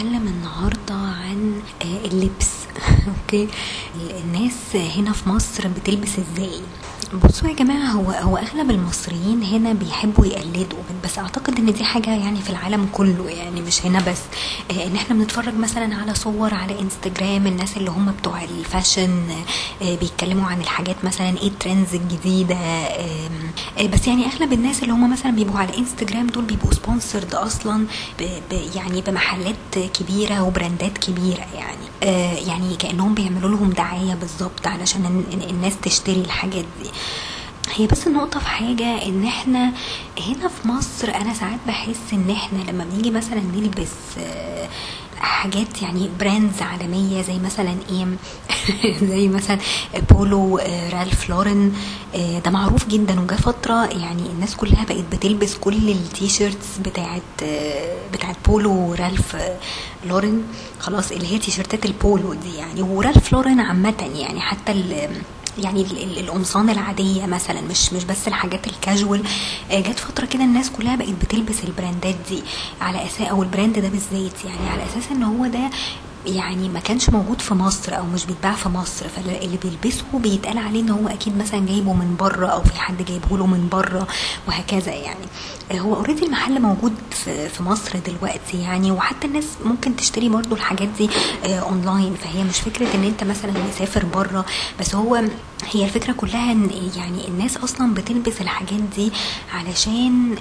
هنتكلم النهاردة عن آه، اللبس. okay؟ الناس هنا في مصر بتلبس إزاي؟ بصوا يا جماعة هو هو أغلب المصريين هنا بيحبوا يقلدوا بس أعتقد إن دي حاجة يعني في العالم كله يعني مش هنا بس. آه، إن إحنا بنتفرج مثلا على صور على انستجرام الناس اللي هم بتوع ال fashion آه، بيتكلموا عن الحاجات مثلا إيه ال trends الجديدة آم، آه، بس يعني أغلب الناس اللي هم مثلا بيبقوا على انستجرام دول بيبقوا sponsored ب يعني بمحلات كبيرة وبراندات كبيرة يعني. يعني كأنهم بيعملوا لهم دعاية بالظبط علشان ال- ال- الناس تشتري الحاجات دي. هي بس النقطة في حاجة إن إحنا هنا في مصر أنا ساعات بحس إن إحنا لما بنيجي مثلا نلبس آه، حاجات يعني brands عالمية زي مثلا إيه زي مثلا Polo Ralph Lauren ده معروف جدا. وجا فترة يعني الناس كلها بقت بتلبس كل ال T-shirts بتاعت آه، بتاعت Polo Ralph Lauren خلاص اللي هي تيشيرتات البولو دي يعني. و Ralph Lauren عامة يعني حتى يعني ال- ال- القمصان العادية مثلا مش مش بس الحاجات الكاجوال. آه، جت فترة كده الناس كلها بقت بتلبس البراندات دي على أساس أو ال brand ده بالذات يعني على أساس إن هو ده يعني ما كانش موجود في مصر أو مش بيتباع في مصر فاللي بيلبسه بيتقال عليه إن هو أكيد مثلا جايبه من بره أو في حد جايبه له من بره وهكذا يعني. آه، هو already المحل موجود في مصر دلوقتي يعني وحتى الناس ممكن تشتري برضو الحاجات دي آه، اونلاين فهي مش فكرة إن أنت مثلا مسافر بره بس هو هي الفكرة كلها إن يعني الناس أصلا بتلبس الحاجات دي علشان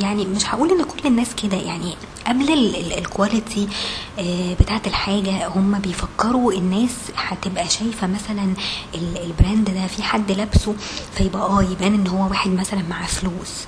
يعني مش هقول إن كل الناس كده يعني قبل ال- ال- ال quality آه، بتاعت الحاجة هم بيفكروا الناس هتبقى شايفة مثلا ال- ال brand ده في حد لابسه فيبقى آه يبان إن هو واحد مثلا معاه فلوس.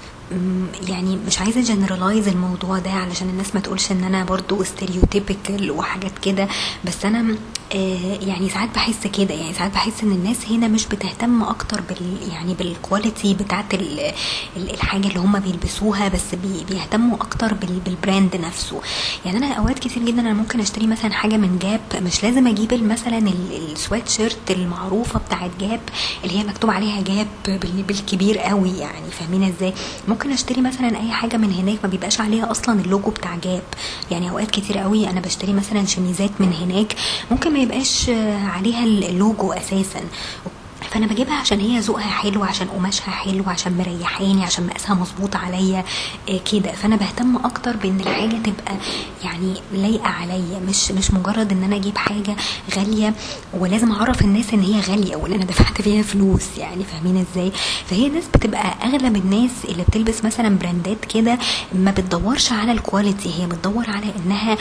يعني مش عايزة generalize الموضوع ده علشان الناس ما تقولش إن أنا برضو stereotypical وحاجات كده بس أنا يعني ساعات بحس كده يعني ساعات بحس إن الناس هنا مش بتهتم أكتر بال يعني بال quality ال- الحاجة اللي هم بيلبسوها بس بي بيهتموا أكتر بال بال brand نفسه. يعني أنا أوقات كتير جدا أنا ممكن أشتري مثلا حاجة من Gap مش لازم أجيب مثلا ال- السويت شيرت المعروفة بتاعت Gap اللي هي مكتوب عليها Gap بال- بالكبير قوي يعني فاهمين إزاي؟ ممكن أشتري مثلا أي حاجة من هناك ما بيبقاش عليها أصلا اللوجو بتاع Gap يعني أوقات كتير قوي أنا بشتري مثلا شميزات من هناك ممكن ما يبقاش عليها اللوجو أساسا. فأنا بجيبها عشان هي ذوقها حلو عشان قماشها حلو عشان مريحاني عشان مقاسها مظبوط عليا آه، كده. فأنا بهتم أكتر بإن الحاجة تبقى يعني لايقة عليا مش مش مجرد إن أنا أجيب حاجة غالية ولازم أعرف الناس إن هي غالية وإن أنا دفعت فيها فلوس يعني فاهمين إزاي؟ فهي الناس بتبقى اغلب الناس اللي بتلبس مثلا براندات كده ما بتدورش على ال quality هي بتدور على إنها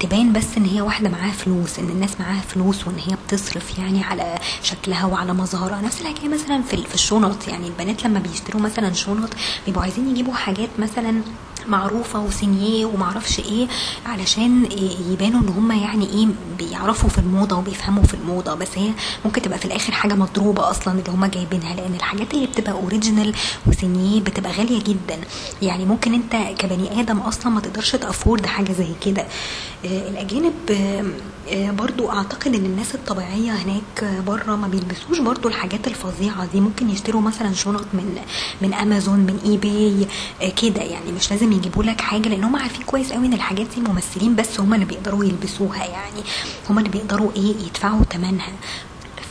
تبان بس إن هي واحدة معاها فلوس إن الناس معاها فلوس وإن هي بتصرف يعني على شكلها وعلى مظهرها نفس الحكاية مثلا في الشنط يعني البنات لما بيشتروا مثلا شنط بيبقوا عايزين يجيبوا حاجات مثلا معروفة و signé ومعرفش إيه علشان يبانوا ان هم يعني إيه بيعرفوا في الموضة وبيفهموا في الموضة. بس هي ممكن تبقى في الآخر حاجة مضروبة أصلا اللي هم جايبينها لأن الحاجات اللي بتبقى original و signé بتبقى غالية جدا. يعني ممكن انت كبني آدم أصلا ما تقدرش ت afford حاجة زي كده. آه، الأجانب آه، آه، برضو أعتقد إن الناس الطبيعية هناك بره ما بيلبسوش برضو الحاجات الفظيعة دي. ممكن يشتروا مثلا شنط من من امازون من eBay كده يعني. مش لازم يجيبوا لك حاجة لأن هم عارفين كويس قوي إن الحاجات دي الممثلين بس هم اللي بيقدروا يلبسوها يعني. هم اللي بيقدروا إيه يدفعوا ثمنها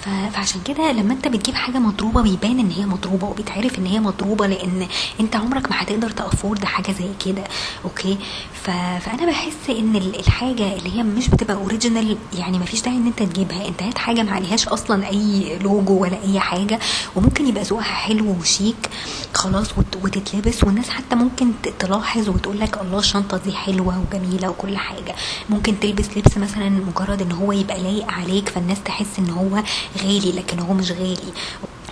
فعشان كده لما انت بتجيب حاجة مضروبة بيبان ان هي مضروبة وبيتعرف ان هي مضروبة لأن انت عمرك ما هتقدر ت afford حاجة زي كده okay؟ ف... فأنا بحس ان ال- الحاجة اللي هي مش بتبقى original يعني ما فيش داعي ان انت تجيبها انت هات حاجة ما عليهاش أصلا أي لوجو ولا أي حاجة وممكن يبقى ذوقها حلو وشيك خلاص وت... وتتلبس والناس حتى ممكن تلاحظ وتقول لك الله الشنطة دي حلوة وجميلة وكل حاجة. ممكن تلبس لبس مثلا مجرد إن هو يبقى لايق عليك فالناس تحس إن هو غالي لكن هو مش غالي.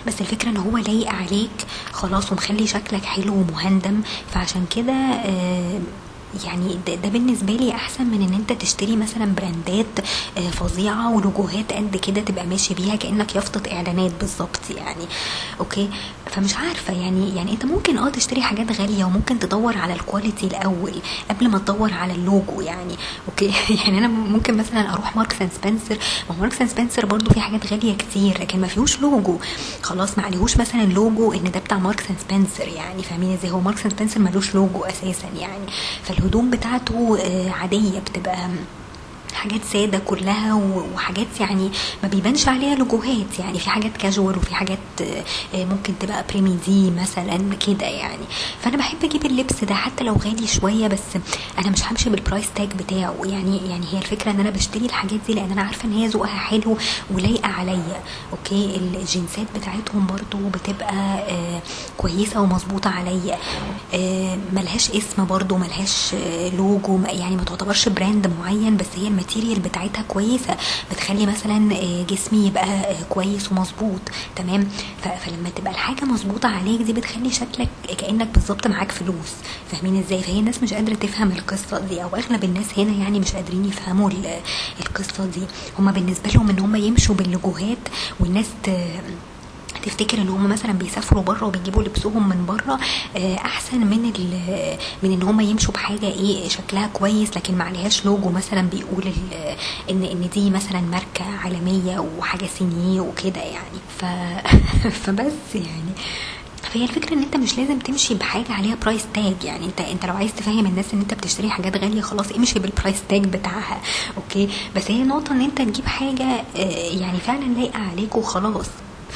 بس الفكرة إن هو لايق عليك. خلاص ومخلي شكلك حلو ومهندم. فعشان كده آه يعني ده, بالنسبة لي أحسن من إن أنت تشتري مثلا براندات آه، فظيعة ولوجوهات قد كده تبقى ماشي بيها كأنك يافطة إعلانات بالظبط يعني. okay؟ فمش عارفة يعني يعني أنت ممكن أه تشتري حاجات غالية وممكن تدور على ال quality الأول قبل ما تدور على اللوجو يعني. okay؟ يعني أنا ممكن مثلا أروح Marks & Spencer ما Marks & Spencer برضو في حاجات غالية كتير لكن ما فيهوش لوجو. خلاص ما عليهوش مثلا لوجو إن ده بتاع Marks & Spencer يعني. فاهمين إزاي؟ هو Marks & Spencer ملوش لوجو أساسا يعني. فاللي الهدوم بتاعته آه، عادية بتبقى حاجات ساده كلها وحاجات يعني ما بيبانش عليها لوجوهات يعني في حاجات كاجوال وفي حاجات آه، ممكن تبقى بريمي دي مثلا كده يعني. فأنا بحب أجيب اللبس ده حتى لو غالي شوية بس أنا مش همشي بال price tag بتاعه. يعني يعني هي الفكرة إن أنا بشتري الحاجات دي لأن أنا عارفة إن هي ذوقها حلو ولايقة عليا. okay؟ الجنسات بتاعتهم برضو بتبقى آه كويسة ومظبوطة عليا. آه ملهاش اسم برضو ملهاش آه لوجو يعني ما تعتبرش brand معين بس هي ال material بتاعتها كويسة. بتخلي مثلا آه جسمي يبقى آه كويس ومظبوط. تمام؟ فلما تبقى الحاجة مظبوطة عليك دي بتخلي شكلك كأنك بالظبط معاك فلوس. فاهمين إزاي؟ فهي الناس مش قادرة تفهم القصة دي أو أغلب الناس هنا يعني مش قادرين يفهموا ال- القصة دي. هما بالنسبة لهم إن هما يمشوا باللوجوهات والناس. تفتكر ان هم مثلا بيسافروا بره وبيجيبوا لبسهم من بره آه، احسن من من ان هم يمشوا بحاجة إيه شكلها كويس لكن ما عليهاش لوجو مثلا بيقول ان ان دي مثلا ماركة عالمية وحاجة صينية وكده يعني ف فبس يعني فهي الفكرة إن أنت مش لازم تمشي بحاجة عليها price tag يعني انت أنت لو عايز تفهم الناس إن أنت بتشتري حاجات غالية خلاص امشي بال price tag بتاعها. okay؟ بس هي نقطة إن أنت تجيب حاجة آه، يعني فعلا لايقة عليك وخلاص.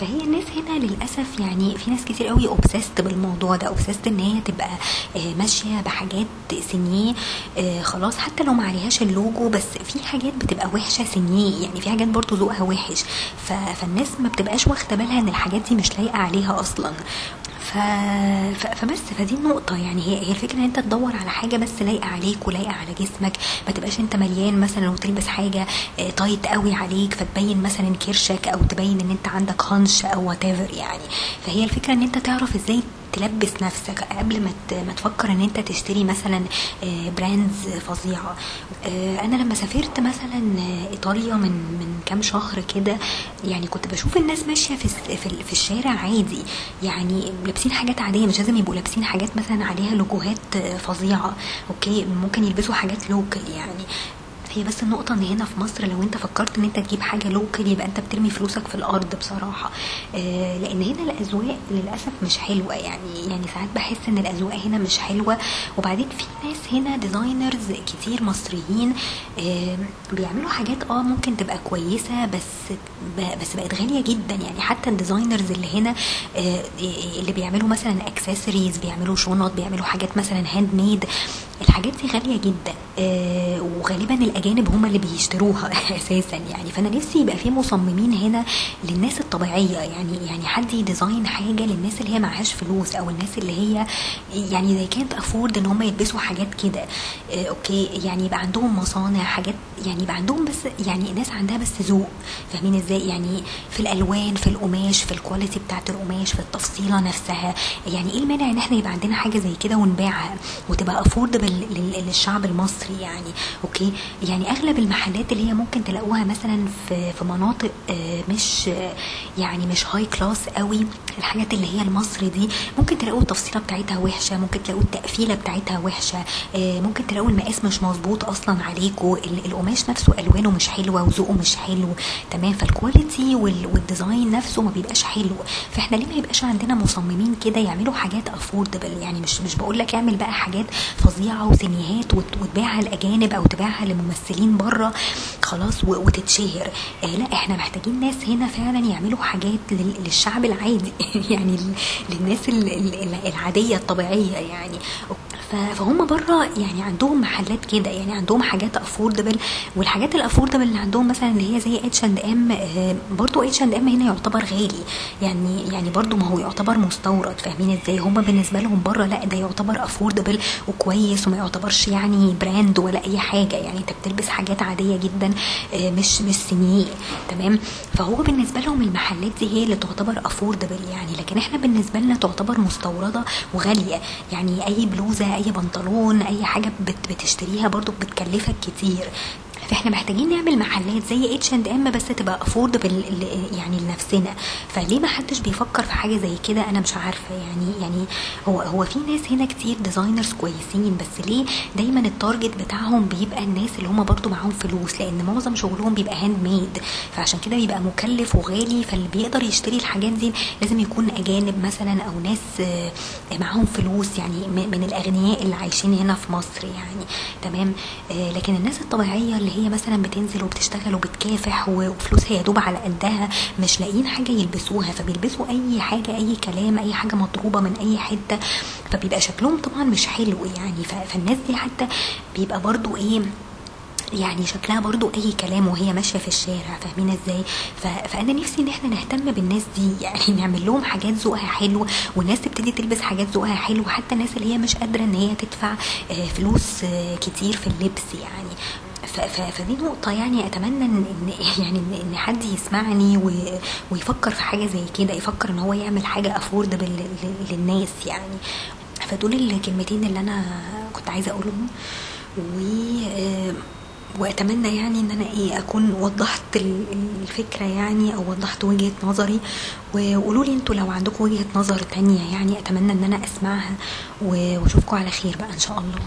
فهي الناس هنا للأسف يعني في ناس كتير قوي obsessed بالموضوع ده obsessed إن هي تبقى آه، ماشية بحاجات signé آه، خلاص حتى لو ما عليهاش اللوجو بس في حاجات بتبقى وحشة signé يعني في حاجات برضو ذوقها وحش. فالناس ما بتبقاش واخدة بالها إن الحاجات دي مش لايقة عليها أصلا. ف... ف... فبس فدي النقطة. يعني هي هي الفكرة إن أنت تدور على حاجة بس لايقة عليك ولايقة على جسمك. ما تبقاش أنت مليان مثلا وتلبس حاجة آه، tight قوي عليك فتبين مثلا كرشك أو تبين إن أنت عندك هنش أو what يعني. فهي الفكرة إن أنت تعرف إزاي تلبس نفسك قبل ما ما تفكر إن أنت تشتري مثلا آه، brands فظيعة. آه، أنا لما سافرت مثلا آه، إيطاليا من من كام شهر كده يعني كنت بشوف الناس ماشية في في ال- في الشارع عادي. يعني لابسين حاجات عادية مش لازم يبقوا لابسين حاجات مثلا عليها لوجوهات آه، فظيعة. okay ممكن يلبسوا حاجات local يعني. هي بس النقطة إن هنا في مصر لو أنت فكرت إن أنت تجيب حاجة local يبقى أنت بترمي فلوسك في الأرض بصراحة. آه لأن هنا الأذواق للأسف مش حلوة. يعني يعني ساعات بحس إن الأذواق هنا مش حلوة. وبعدين في ناس هنا designers كتير مصريين آه بيعملوا حاجات آه ممكن تبقى كويسة بس بس بقت غالية جدا. يعني حتى ال designers اللي هنا آه اللي بيعملوا مثلا اكسسوارز بيعملوا شنط بيعملوا حاجات مثلا handmade الحاجات دي غالية جدا. آه وغالبا الأجانب هم اللي بيشتروها أساسا يعني. فأنا نفسي يبقى في مصممين هنا للناس الطبيعية. يعني يعني حد ي design حاجة للناس اللي هي معهاش فلوس أو الناس اللي هي يعني زي كانت أفورد إن هم يلبسوا حاجات كده. آه okay يعني يبقى عندهم مصانع حاجات يعني يبقى عندهم بس يعني ناس عندها بس ذوق. فاهمين إزاي؟ يعني في الألوان في القماش في ال quality بتاعت القماش في التفصيلة نفسها. يعني إيه المانع إن إحنا يبقى عندنا حاجة زي كده ونبيعها وتبقى affordable للشعب المصري؟ يعني. okay؟ يعني أغلب المحلات اللي هي ممكن تلاقوها مثلا في في مناطق آه، مش آه، يعني مش high class قوي الحاجات اللي هي المصري دي ممكن تلاقوا التفصيلة بتاعتها وحشة ممكن تلاقوا التقفيلة بتاعتها وحشة آه، ممكن تلاقوا المقاس مش مظبوط أصلا عليكم ال- القماش نفسه ألوانه مش حلوة وذوقه مش حلو تمام؟ فال quality وال- وال design نفسه ما بيبقاش حلو. فإحنا ليه ما يبقاش عندنا مصممين كده يعملوا حاجات affordable يعني مش مش بقول لك اعمل بقى حاجات فظيعة و signé ات وت- وتبيعها لاجانب أو تبيعها لممثلين بره خلاص وتتشهر. آه لا إحنا محتاجين ناس هنا فعلا يعملوا حاجات لل- للشعب العادي. يعني للناس ال- ال- العادية الطبيعية يعني. فهم بره يعني عندهم محلات كده يعني عندهم حاجات affordable والحاجات ال affordable اللي عندهم مثلا اللي هي زي اتش اند ام برضو اتش اند ام هنا يعتبر غالي. يعني يعني برضو ما هو يعتبر مستورد. فاهمين إزاي؟ هم بالنسبة لهم بره لا ده يعتبر affordable وكويس وما يعتبرش يعني brand ولا أي حاجة. يعني أنت بتلبس حاجات عادية جدا آه، مش مش signé تمام؟ فهو بالنسبة لهم المحلات دي هي اللي تعتبر affordable يعني. لكن إحنا بالنسبة لنا تعتبر مستوردة وغالية. يعني أي بلوزة أي بنطلون أي حاجة بت- بتشتريها برضو بتكلفك كتير. فاحنا محتاجين نعمل محلات زي اتش اند ام بس تبقى affordable يعني لنفسنا. فليه ما حدش بيفكر في حاجة زي كده؟ أنا مش عارفة. يعني يعني هو هو في ناس هنا كتير designers كويسين بس ليه دايما ال target بتاعهم بيبقى الناس اللي هم برضو معاهم فلوس؟ لأن معظم شغلهم بيبقى handmade فعشان كده بيبقى مكلف وغالي فاللي بيقدر يشتري الحاجات دي لازم يكون أجانب مثلا أو ناس آه، معاهم فلوس يعني من الأغنياء اللي عايشين هنا في مصر يعني. تمام؟ آه، لكن الناس الطبيعية اللي هي مثلا بتنزل وبتشتغل وبتكافح وفلوسها يا دوب على قدها مش لاقيين حاجة يلبسوها فبيلبسوا أي حاجة أي كلام أي حاجة مضروبة من أي حتة فبيبقى شكلهم طبعا مش حلو يعني فالناس دي حتى بيبقى برضو إيه يعني شكلها برضو أي كلام وهي ماشية في الشارع فاهمين إزاي. فأنا نفسي إن إحنا نهتم بالناس دي يعني نعمل لهم حاجات ذوقها حلو والناس تبتدي تلبس حاجات ذوقها حلو حتى الناس اللي هي مش قادرة إن هي تدفع آه، فلوس آه، كتير في اللبس يعني فدي نقطة يعني أتمنى إن يعني إن حد يسمعني ويفكر في حاجة زي كده يفكر إن هو يعمل حاجة أفوردبل للناس يعني. فدول الكلمتين اللي أنا كنت عايزة أقولهم. و آه، وأتمنى يعني إن أنا إيه أكون وضحت ال- الفكرة يعني أو وضحت وجهة نظري. وقولوا لي أنتوا لو عندكم وجهة نظر تانية يعني أتمنى إن أنا أسمعها. وأشوفكم على خير بقى إن شاء الله.